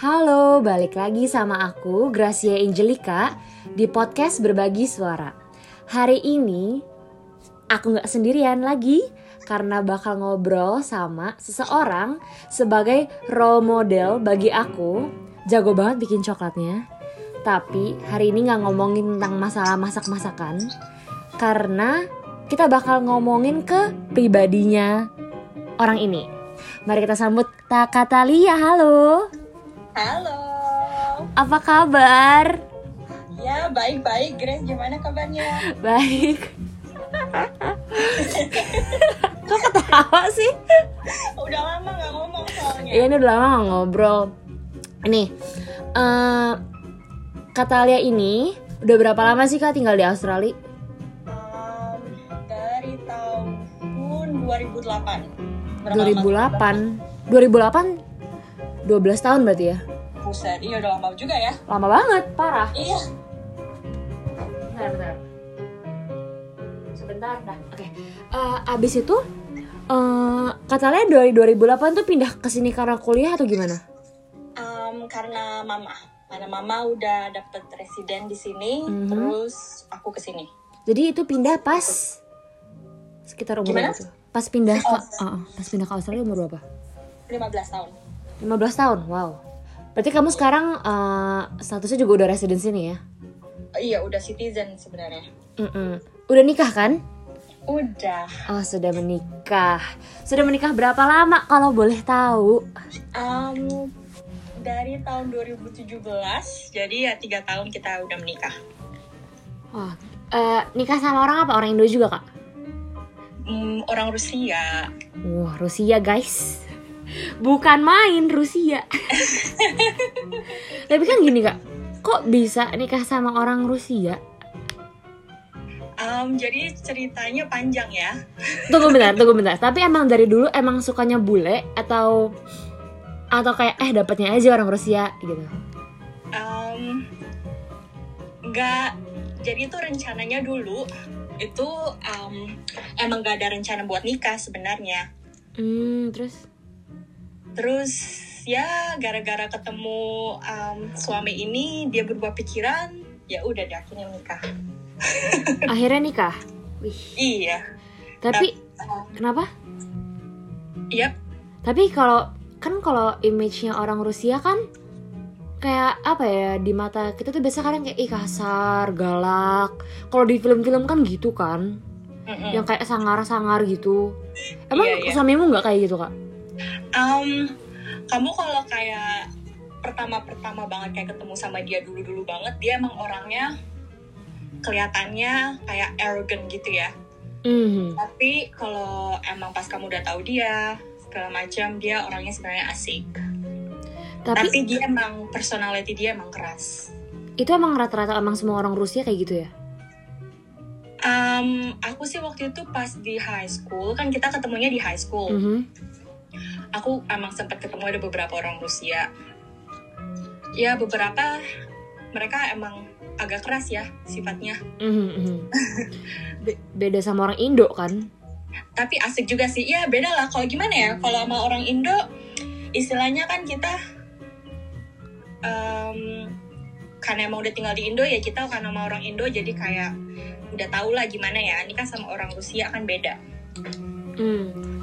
Halo, balik lagi sama aku Gracia Angelica di podcast Berbagi Suara. Hari ini aku nggak sendirian lagi karena bakal ngobrol sama seseorang sebagai role model bagi aku. Jago banget bikin coklatnya. Tapi hari ini nggak ngomongin tentang masalah masak-masakan karena kita bakal ngomongin ke pribadinya orang ini. Mari kita sambut Takatalia, halo. Halo. Apa kabar? Ya, baik-baik. Grace, gimana kabarnya? Baik. Kok ketawa sih? Udah lama nggak ngomong soalnya. Iya ini udah lama gak ngobrol. Ini, eh Katalia ini udah berapa lama sih kak tinggal di Australia? Um, dari tahun 2008. Berapa lama? 2008. 2008 12 tahun berarti ya? Buset, iya udah lama juga ya. Lama banget, parah. Iya. Bentar, bentar. Sebentar, dah. Oke. Eh, abis itu, eh Katalia dari 2008 tuh pindah ke sini karena kuliah atau gimana? Um, karena mama. Karena mama udah dapet residen di sini, Mhm. terus aku ke sini. Jadi itu pindah pas sekitar umur Gimana? berapa? Pas pindah ke, Oh. uh, uh, pas pindah ke Australia umur berapa? 15 tahun. 15 tahun, wow. Berarti kamu sekarang uh, statusnya juga udah resident sini ya? Oh, iya, udah citizen sebenarnya. Mm-mm. Udah nikah kan? Udah. Oh sudah menikah. Sudah menikah berapa lama kalau boleh tahu? Um, dari tahun 2017, jadi ya tiga tahun kita udah menikah. Wah, eh, nikah sama orang apa? Orang Indo juga kak? Hmm, orang Rusia. Wah Rusia guys, bukan main Rusia. Tapi kan gini kak, kok bisa nikah sama orang Rusia? Um, jadi ceritanya panjang ya. Tunggu bentar, tunggu bentar. Tapi emang dari dulu emang sukanya bule atau atau kayak eh dapatnya aja orang Rusia gitu. Um, nggak, jadi itu rencananya dulu itu um, emang gak ada rencana buat nikah sebenarnya. Hmm, terus Terus ya gara-gara ketemu um, suami ini dia berubah pikiran, ya udah deh akhirnya nikah. akhirnya nikah. Wih. Iya. Tapi Um, kenapa? Yap. Tapi kalau kan kalau image-nya orang Rusia kan kayak apa ya di mata kita tuh biasa kadang kayak ih kasar, galak. Kalau di film-film kan gitu kan, Mm-mm. yang kayak sangar-sangar gitu. Emang Iya, iya. suamimu nggak kayak gitu kak? Um, kamu kalau kayak pertama-pertama banget kayak ketemu sama dia dulu-dulu banget, dia emang orangnya kelihatannya kayak arrogant gitu ya. Mhm. Tapi kalau emang pas kamu udah tahu dia segala macam, dia orangnya sebenarnya asik. Tapi, Tapi dia emang personality dia emang keras. itu emang rata-rata emang semua orang Rusia kayak gitu ya? Um, aku sih waktu itu pas di high school kan kita ketemunya di high school. Mhm. Aku emang sempat ketemu ada beberapa orang Rusia. Ya beberapa mereka emang agak keras ya sifatnya. Mhm, mhm. Be- beda sama orang Indo kan? Tapi asik juga sih. Ya beda lah. Kalau gimana ya? Kalau sama orang Indo, istilahnya kan kita em, karena emang udah tinggal di Indo ya kita karena sama orang Indo jadi kayak udah tau lah gimana ya. Nikah sama orang Rusia kan beda. Hmm.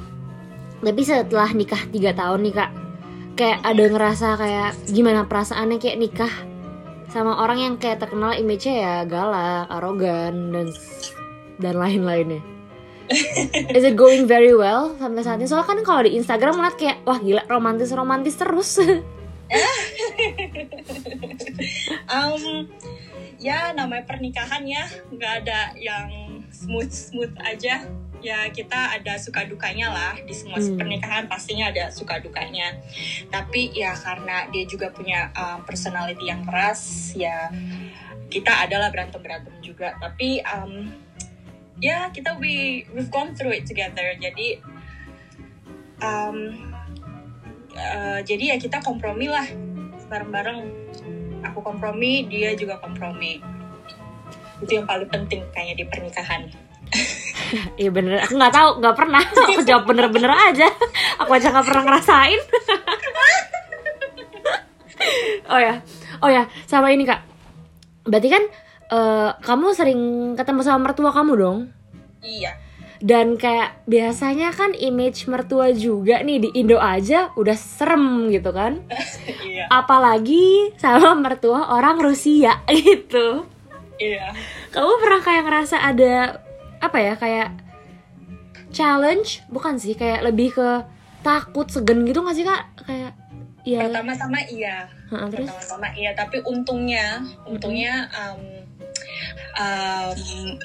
Tapi setelah nikah tiga tahun nih kak, kayak ada ngerasa kayak gimana perasaannya kayak nikah sama orang yang kayak terkenal image-nya ya galak, arogan dan dan lain-lainnya. Is it going very well sampai saat ini? Soalnya kan kalau di Instagram ngeliat kayak wah gila romantis romantis terus. Um, ya namanya pernikahan ya nggak ada yang smooth smooth aja. Ya kita ada suka dukanya lah di semua Hmm. pernikahan pastinya ada suka dukanya. Tapi ya karena dia juga punya um, personality yang keras ya kita adalah berantem berantem juga. Tapi um, ya kita we we've gone through it together. Jadi um, uh, jadi ya kita kompromi lah bareng-bareng aku kompromi dia juga kompromi itu yang paling penting kayaknya di pernikahan Iya bener, aku nggak tahu, nggak pernah. Aku jawab bener-bener aja. Aku aja nggak pernah ngerasain. oh ya. Oh ya sama ini kak. Berarti kan eh, kamu sering ketemu sama mertua kamu dong? Iya. Dan kayak biasanya kan image mertua juga nih di Indo aja udah serem gitu kan? Iya. Apalagi sama mertua orang Rusia gitu. Iya. Kamu pernah kayak ngerasa ada apa ya kayak challenge bukan sih kayak lebih ke takut segen gitu gak sih kak? Kayak ya. Pertama-tama iya. Terus? Pertama-tama iya tapi untungnya untungnya um, um,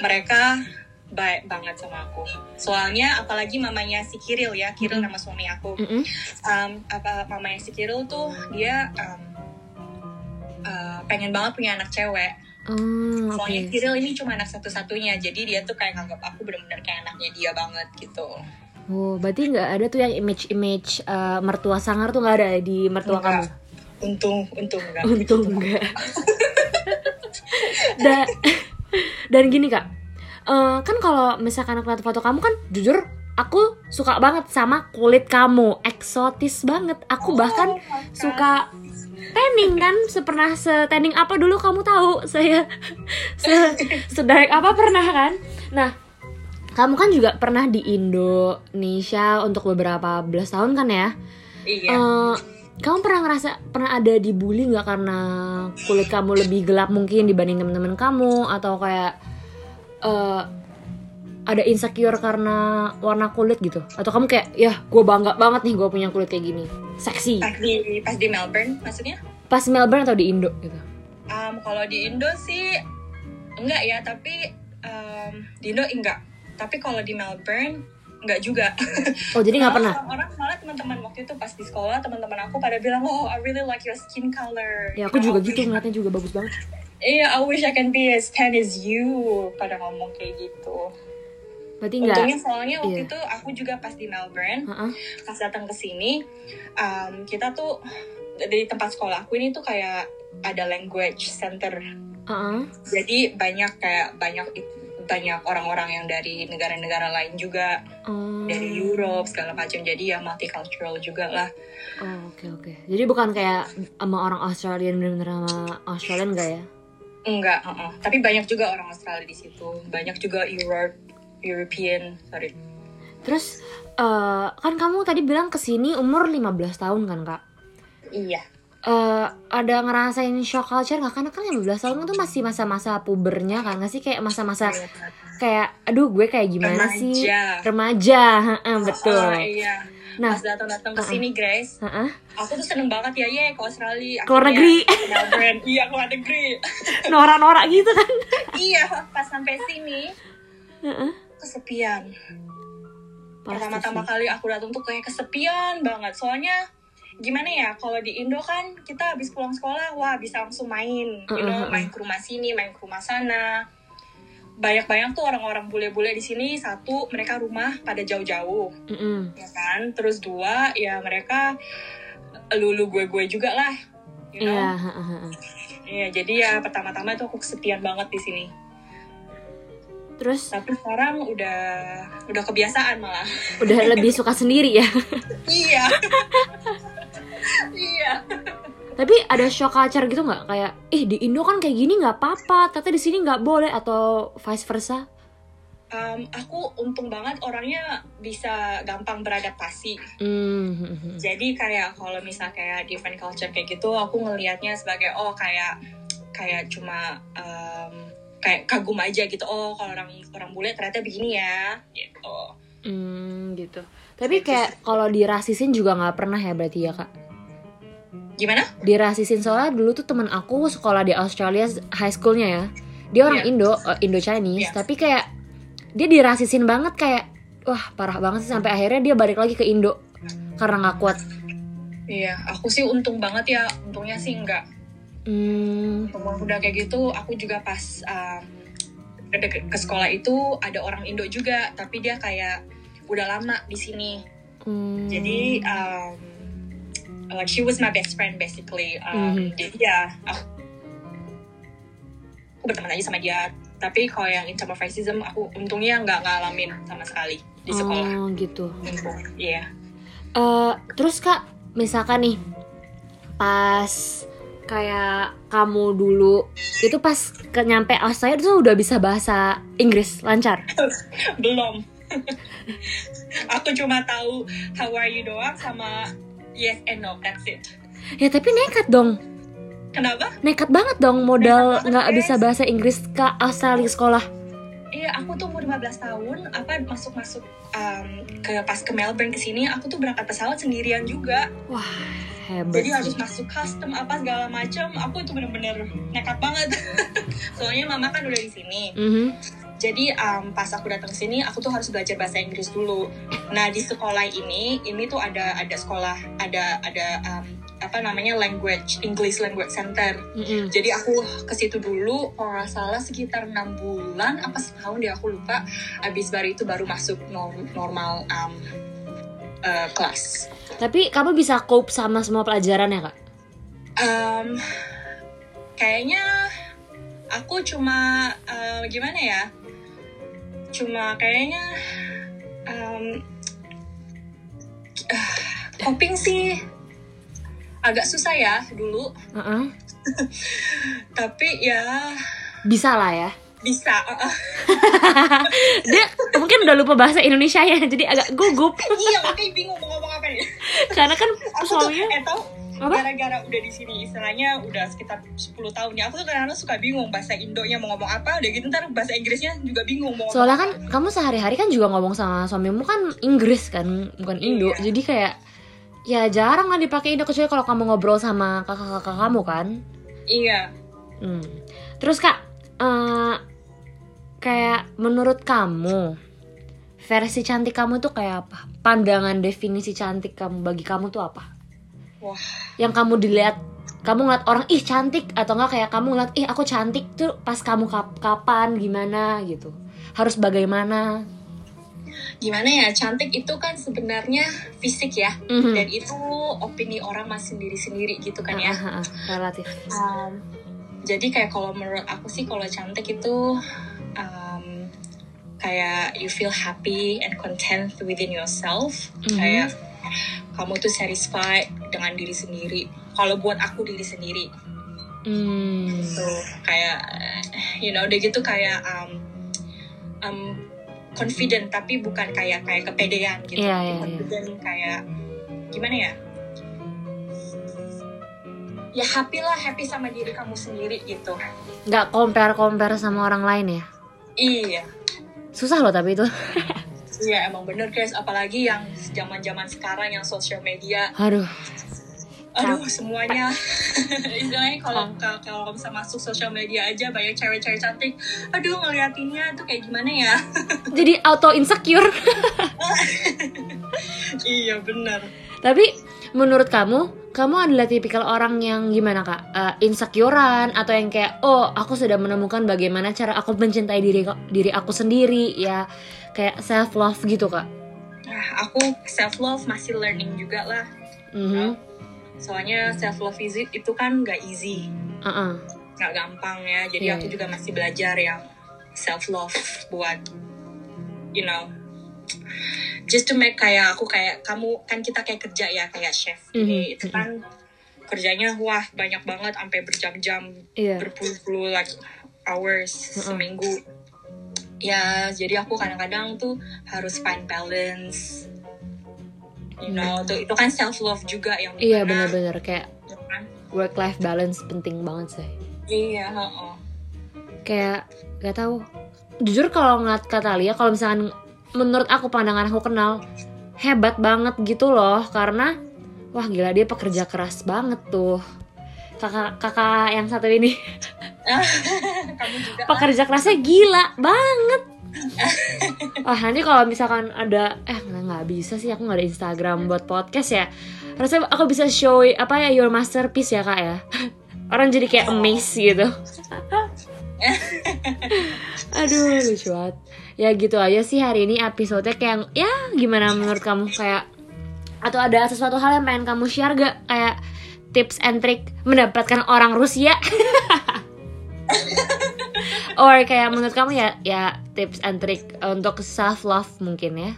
mereka baik banget sama aku. Soalnya apalagi mamanya si Kiril ya Kiril nama suami aku. Um, apa mamanya si Kiril tuh dia um, uh, pengen banget punya anak cewek Oh, oke soalnya Kiril ini cuma anak satu-satunya jadi dia tuh kayak nganggap aku bener-bener kayak anaknya dia banget gitu Oh, berarti nggak ada tuh yang image-image uh, mertua sangar tuh nggak ada ya di mertua Enggak. kamu? untung untung enggak Untung enggak. dan dan gini kak, eh, kan kalau misalkan aku lihat foto kamu kan jujur aku suka banget sama kulit kamu, eksotis banget. Aku bahkan Oh, God. suka tanning kan, sepernah se-tanning apa dulu kamu tahu saya se sedirect apa pernah kan? Nah, kamu kan juga pernah di Indonesia untuk beberapa belas tahun kan ya? iya Eh, kamu pernah ngerasa pernah ada dibully nggak karena kulit kamu lebih gelap mungkin dibanding teman-teman kamu atau kayak eh, ada insecure karena warna kulit gitu atau kamu kayak ya gue bangga banget nih gue punya kulit kayak gini seksi pas di pas di Melbourne maksudnya pas Melbourne atau di Indo gitu Um, kalau di Indo sih enggak ya, tapi um, di Indo enggak. Tapi kalau di Melbourne enggak juga. oh jadi nggak pernah Orang malah teman-teman waktu itu pas di sekolah teman-teman aku pada bilang, oh I really like your skin color. ya aku You juga know, gitu ngeliatnya juga bagus banget Iya, I wish I can be as tan as you. Pada ngomong kayak gitu. Berarti nggak Untungnya soalnya waktu Iya. itu aku juga pas di Melbourne, Heeh. pas datang ke sini, um, kita tuh dari tempat sekolah aku ini tuh kayak ada language center Heeh. jadi banyak kayak banyak banyak orang-orang yang dari negara-negara lain juga Oh. dari Europe segala macam jadi ya multicultural juga lah Oh, oke oke jadi bukan kayak sama orang Australian bener-bener sama Australian enggak ya enggak uh-uh. tapi banyak juga orang Australia di situ banyak juga Europe European sorry Terus eh, kan kamu tadi bilang ke sini umur 15 tahun kan kak? iya Eh, ada ngerasain shock culture nggak? Karena kan 15 tahun itu masih masa-masa pubernya kan nggak sih kayak masa-masa kayak aduh gue kayak gimana Remaja. sih remaja, heeh, betul. Oh, iya Nah, pas datang-datang ke sini Grace heeh. aku tuh seneng banget ya ye ke Australia Keluar Akhirnya negeri. ke Melbourne iya keluar negeri norak-norak gitu kan? iya pas sampai sini Heeh. Kesepian. Pasti pertama-tama sih. kali aku datang tuh kayak kesepian banget. Soalnya gimana ya kalau di Indo kan kita habis pulang sekolah wah bisa langsung main. You know main ke rumah sini main ke rumah sana. Banyak-banyak tuh orang-orang bule-bule di sini. Satu mereka rumah pada jauh-jauh. Mm-mm. ya kan? Terus dua ya mereka lulu gue-gue juga lah you know? Iya, heeh, heeh. Iya, jadi ya pertama-tama tuh aku kesepian banget di sini Terus tapi sekarang udah udah kebiasaan malah udah lebih suka sendiri ya. iya iya Tapi ada shock culture gitu nggak? Kayak, ih di Indo kan kayak gini nggak apa-apa, ternyata di sini nggak boleh atau vice versa? Um, aku untung banget orangnya bisa gampang beradaptasi. Hmm, hmm, hmm. Jadi kayak kalau misal kayak different culture kayak gitu, aku ngelihatnya sebagai oh kayak kayak cuma um, kayak kagum aja gitu. Oh kalau orang orang bule ternyata begini ya, gitu. Hmm, gitu. Tapi kayak kalau dirasisin juga nggak pernah ya berarti ya kak? Gimana? Dirasisin soalnya dulu tuh temen aku sekolah di Australia high schoolnya ya. Dia orang Iya. Indo, eh, Indo Chinese, Iya. tapi kayak dia dirasisin banget kayak wah parah banget sih sampai akhirnya dia balik lagi ke Indo karena nggak kuat. Iya, aku sih untung banget ya. Untungnya sih enggak. Hmm, udah kayak gitu aku juga pas um, ke, sekolah itu ada orang Indo juga tapi dia kayak udah lama di sini. Hmm. jadi um, like she was my best friend basically. Um, Mhm. jadi ya aku, aku berteman aja sama dia. Tapi kalau yang in term of racism aku untungnya nggak ngalamin sama sekali di sekolah. Oh gitu. iya. Eh, terus kak, misalkan nih pas kayak kamu dulu itu pas ke nyampe Australia tuh udah bisa bahasa Inggris lancar? Belum. Aku cuma tahu how are you doang sama yes and no that's it. Ya tapi nekat dong. Kenapa? Nekat banget dong modal nggak bisa bahasa Inggris ke Australia sekolah. Iya, aku tuh umur 15 tahun, apa masuk-masuk um, ke pas ke Melbourne ke sini, aku tuh berangkat pesawat sendirian juga. wah hebat Jadi sih. harus masuk custom apa segala macam. Aku itu bener-bener nekat banget. Soalnya mama kan udah di sini. Mhm. Jadi um, pas aku datang sini, aku tuh harus belajar bahasa Inggris dulu. Nah di sekolah ini, ini tuh ada ada sekolah, ada ada um, apa namanya language English Language Center. Mhm. Jadi aku ke situ dulu, kalau nggak salah sekitar enam bulan apa setahun deh aku lupa. Abis baru itu baru masuk norm- normal um, uh, kelas. tapi kamu bisa cope sama semua pelajaran ya kak Um, kayaknya aku cuma uh, gimana ya? Cuma kayaknya um, ah, coping sih agak susah ya dulu, Heeh. tapi ya bisa lah ya bisa. uh, uh. dia mungkin udah lupa bahasa Indonesia ya jadi agak gugup iya, makanya bingung mau ngomong apa nih. karena kan soalnya eh Apa? gara-gara udah di sini istilahnya udah sekitar 10 tahun ya. Aku tuh kadang-kadang suka bingung bahasa Indonya mau ngomong apa, udah gitu ntar bahasa Inggrisnya juga bingung mau soalnya kan apa. kamu sehari-hari kan juga ngomong sama suamimu kan Inggris kan bukan Indo Iya. jadi kayak ya jarang lah dipakai Indo kecuali kalau kamu ngobrol sama kakak-kakak kamu kan Iya. Hmm. terus kak eh, kayak menurut kamu versi cantik kamu tuh kayak apa? Pandangan definisi cantik kamu bagi kamu tuh apa? Wah, yang kamu dilihat kamu ngeliat orang ih cantik atau enggak kayak kamu ngeliat ih aku cantik tuh pas kamu kap- kapan gimana gitu. Harus bagaimana? Gimana ya cantik itu kan sebenarnya fisik ya, Mhm. dan itu opini orang masih sendiri-sendiri gitu kan ya. Ah, ah, ah, relatif. Um, jadi kayak kalau menurut aku sih kalau cantik itu um, kayak you feel happy and content within yourself. Mhm. kayak kamu tuh satisfied dengan diri sendiri. Kalau buat aku diri sendiri. Hmm. tuh kayak you know udah gitu kayak um, um, confident tapi bukan kayak kayak kepedean gitu. Iya, Tapi iya, confident kayak gimana ya? Ya happy lah happy sama diri kamu sendiri gitu. Nggak compare compare sama orang lain ya? Iya susah loh tapi itu. Iya emang bener guys apalagi yang zaman zaman sekarang yang sosial media. Aduh. Aduh semuanya. Istilahnya kalau kalau bisa masuk sosial media aja banyak cewek-cewek cantik. Aduh ngeliatinnya tuh kayak gimana ya? Jadi auto insecure iya bener. Tapi menurut kamu kamu adalah tipikal orang yang gimana kak Eh, insecurean atau yang kayak oh aku sudah menemukan bagaimana cara aku mencintai diri diri aku sendiri ya kayak self love gitu kak Nah, aku self love masih learning juga lah Mhm. soalnya self love itu itu kan nggak easy Uh-uh. nggak gampang ya jadi aku iya. juga masih belajar yang self love buat you know just to make kayak aku kayak kamu kan kita kayak kerja ya kayak chef Mhm, ini itu kan kerjanya wah banyak banget sampai berjam-jam Iya. berpuluh-puluh like hours Mm-mm. seminggu ya jadi aku kadang-kadang tuh harus find balance you know tuh itu kan self love juga yang Hmm. Iya bener-bener kayak ya kan? work life balance penting banget sih. iya heeh. Kayak gak tahu. Jujur kalau ngeliat kata Lia, kalau misalkan menurut aku pandangan aku kenal hebat banget gitu loh karena wah gila dia pekerja keras banget tuh. Kakak kakak yang satu ini kamu juga lah. pekerja kerasnya gila banget. Wah nanti kalau misalkan ada eh nggak bisa sih aku nggak ada Instagram buat podcast ya. Harusnya aku bisa show apa ya your masterpiece ya kak ya. Orang jadi kayak amazed gitu. Aduh lucu banget. Ya gitu aja sih hari ini episode kayak ya gimana menurut kamu? Kayak atau ada sesuatu hal yang pengen kamu share gak? Kayak tips and trick mendapatkan orang Rusia? Or kayak menurut kamu ya ya tips and trick untuk self love mungkin ya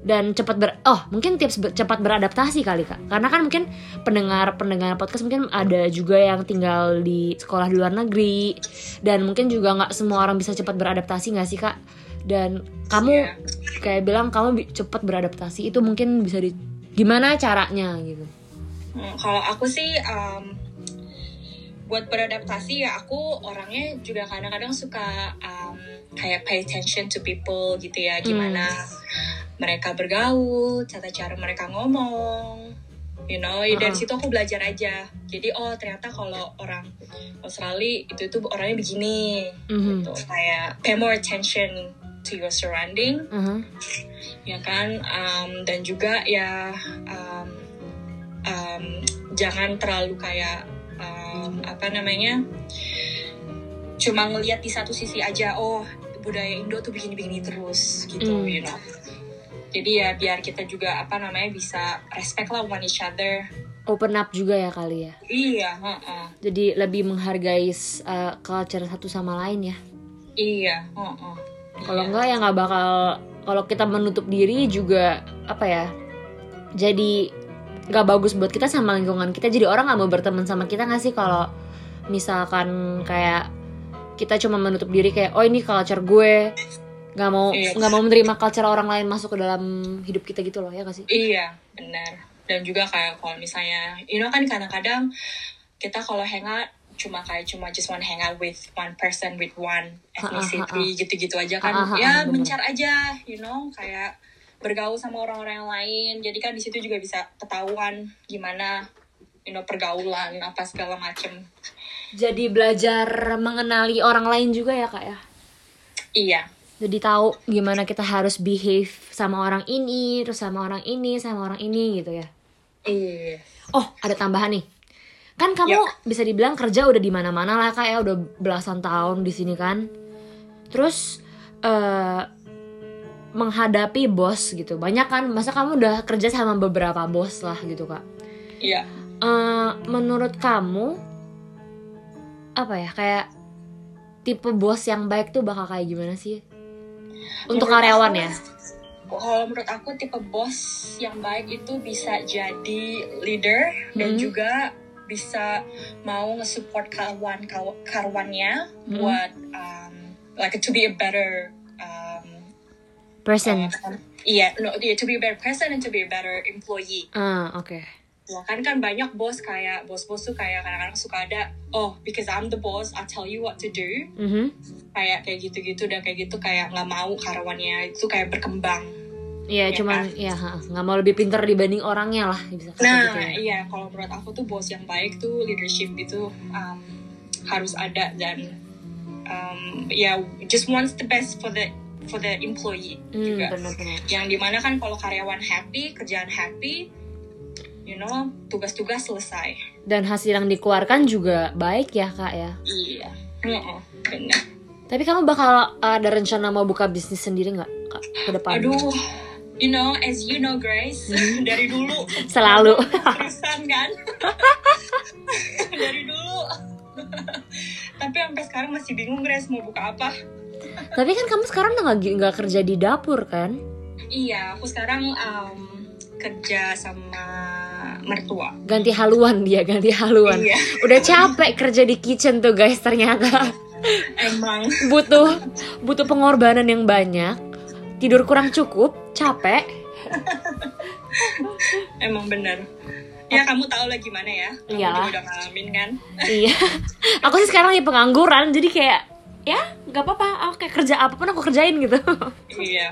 dan cepat ber oh mungkin tips ber- cepat beradaptasi kali kak. Karena kan mungkin pendengar pendengar podcast mungkin ada juga yang tinggal di sekolah di luar negeri dan mungkin juga nggak semua orang bisa cepat beradaptasi nggak sih kak? Dan kamu Iya. kayak bilang kamu cepat beradaptasi itu mungkin bisa di gimana caranya gitu? Hmm, kalau aku sih um, buat beradaptasi ya aku orangnya juga kadang-kadang suka um, kayak pay attention to people gitu ya gimana mereka bergaul, tata cara mereka ngomong, you know dari Uh-uh. situ aku belajar aja. Jadi oh ternyata kalau orang Australia itu tuh orangnya begini, Mhm. gitu kayak pay more attention to your surrounding Mhm. ya kan Um, dan juga ya um, um, jangan terlalu kayak um, apa namanya cuma ngelihat di satu sisi aja oh budaya Indo tuh begini-begini terus gitu Hmm. you know jadi ya biar kita juga apa namanya bisa respect lah one each other open up juga ya kali ya iya heeh. jadi lebih menghargai uh, culture satu sama lain ya iya heeh. kalau Iya. enggak ya nggak bakal kalau kita menutup diri juga apa ya jadi nggak bagus buat kita sama lingkungan kita jadi orang nggak mau berteman sama kita nggak sih kalau misalkan kayak kita cuma menutup diri kayak oh ini culture gue nggak mau Iya. nggak mau menerima culture orang lain masuk ke dalam hidup kita gitu loh ya gak sih Iya, benar. Dan juga kayak kalau misalnya, you know kan kadang-kadang kita kalau hangout cuma kayak cuma just one hangout with one person with one ethnicity gitu-gitu aja kan. Ha, ha, ha, ya bener. mencar aja, you know, kayak bergaul sama orang-orang yang lain. Jadi kan di situ juga bisa ketahuan gimana you know pergaulan apa segala macem. jadi belajar mengenali orang lain juga ya kak ya Iya. Jadi tahu gimana kita harus behave sama orang ini terus sama orang ini sama orang ini gitu ya Iya. Oh, ada tambahan nih. Kan kamu bisa dibilang kerja udah di mana-mana lah kak ya, udah belasan tahun di sini kan. Terus eh menghadapi bos gitu, banyak kan. Masa kamu udah kerja sama beberapa bos lah gitu kak. Iya. Eh, menurut kamu apa ya kayak tipe bos yang baik tuh bakal kayak gimana sih? Untuk Menurut karyawan aku- ya. Kalau menurut aku tipe bos yang baik itu bisa jadi leader dan Hmm. juga bisa mau nge-support kawan karwannya Hmm. buat um, like to be a better um, Person. uh, iya no yeah, to be a better person and to be a better employee. Ah, oke. Ya kan kan banyak bos kayak bos-bos tuh kayak kadang-kadang suka ada oh because I'm the boss I tell you what to do Mhm. kayak kayak gitu-gitu dan kayak gitu kayak nggak mau karyawannya itu kayak berkembang Iya, Ya cuman ya ha, nggak mau lebih pinter dibanding orangnya lah bisa Nah, gitu ya. iya kalau menurut aku tuh bos yang baik tuh leadership itu um, harus ada dan um, ya just wants the best for the for the employee Hmm, juga. benar-benar. Yang di mana kan kalau karyawan happy, kerjaan happy, you know, tugas-tugas selesai. Dan hasil yang dikeluarkan juga baik ya kak ya. Iya, Heeh, benar. Tapi kamu bakal ada rencana mau buka bisnis sendiri nggak kak ke depan? Aduh, you know, as you know Grace, dari dulu Selalu. terusan kan dari dulu tapi sampai sekarang masih bingung Grace mau buka apa Tapi kan kamu sekarang nggak nggak kerja di dapur kan? iya aku sekarang um, kerja sama mertua Ganti haluan dia, ganti haluan. iya Udah capek kerja di kitchen tuh guys ternyata. emang butuh butuh pengorbanan yang banyak. Tidur kurang cukup, capek. emang bener ya kamu tahu lah gimana ya kamu Iyalah. juga udah ngalamin kan iya. Aku sih sekarang lagi pengangguran, jadi kayak ya nggak apa-apa. Aku kayak kerja apa pun aku kerjain gitu. iya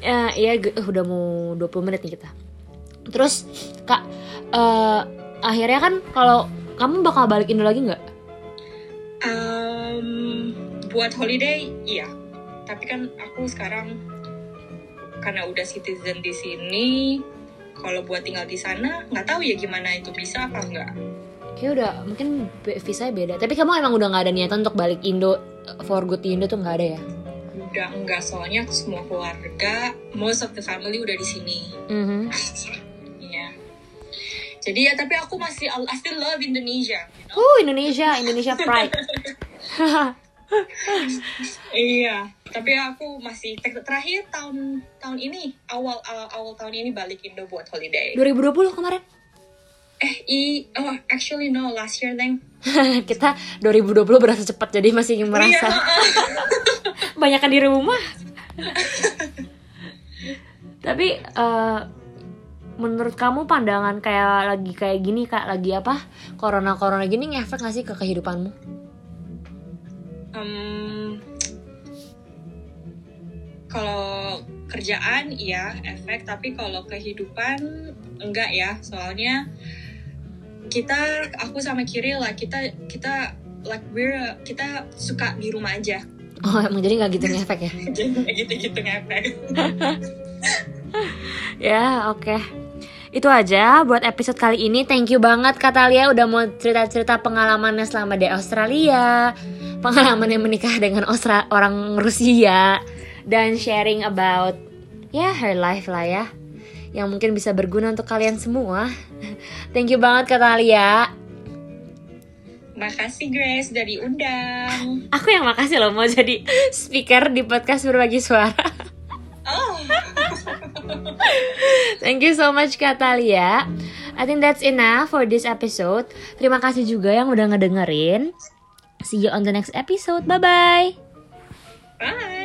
ya, iya eh, udah mau 20 menit nih kita. Terus kak, eh, akhirnya kan kalau kamu bakal balik Indo lagi nggak? Um, buat holiday iya tapi kan aku sekarang karena udah citizen di sini kalau buat tinggal di sana nggak tahu ya gimana itu bisa apa enggak Kayak udah mungkin visanya beda. Tapi kamu emang udah nggak ada niatan untuk balik Indo for good di Indo tuh nggak ada ya? udah enggak soalnya semua keluarga most of the family udah di sini Mhm. iya jadi ya tapi aku masih I still love Indonesia you know? Uh Indonesia, Indonesia pride. iya tapi aku masih ter- terakhir tahun tahun ini awal awal, awal tahun ini balik Indo buat holiday 2020 kemarin. eh i oh actually no last year neng Kita 2020 berasa cepat jadi masih iya merasa banyakan di rumah. Tapi eh, menurut kamu pandangan kayak lagi kayak gini kak lagi apa? Corona corona gini ngefek gak sih ke kehidupanmu? Em, kalau kerjaan iya efek. Tapi kalau kehidupan enggak ya. Soalnya kita aku sama Kiri lah kita kita like we're kita suka di rumah aja. Oh emang jadi nggak gitu ngefek ya? gitu-gitu ngefek. Ya oke Itu aja buat episode kali ini. Thank you banget Kak Talia udah mau cerita-cerita pengalamannya selama di Australia. Pengalamannya menikah dengan Austra orang Rusia. Dan sharing about Ya her life lah ya. Yang mungkin bisa berguna untuk kalian semua. Thank you banget Kak Talia. Makasih Grace udah diundang. Aku yang makasih loh mau jadi speaker di podcast berbagi suara. Oh Thank you so much Kak Talia. I think that's enough for this episode. Terima kasih juga yang udah ngedengerin. See you on the next episode. Bye bye. bye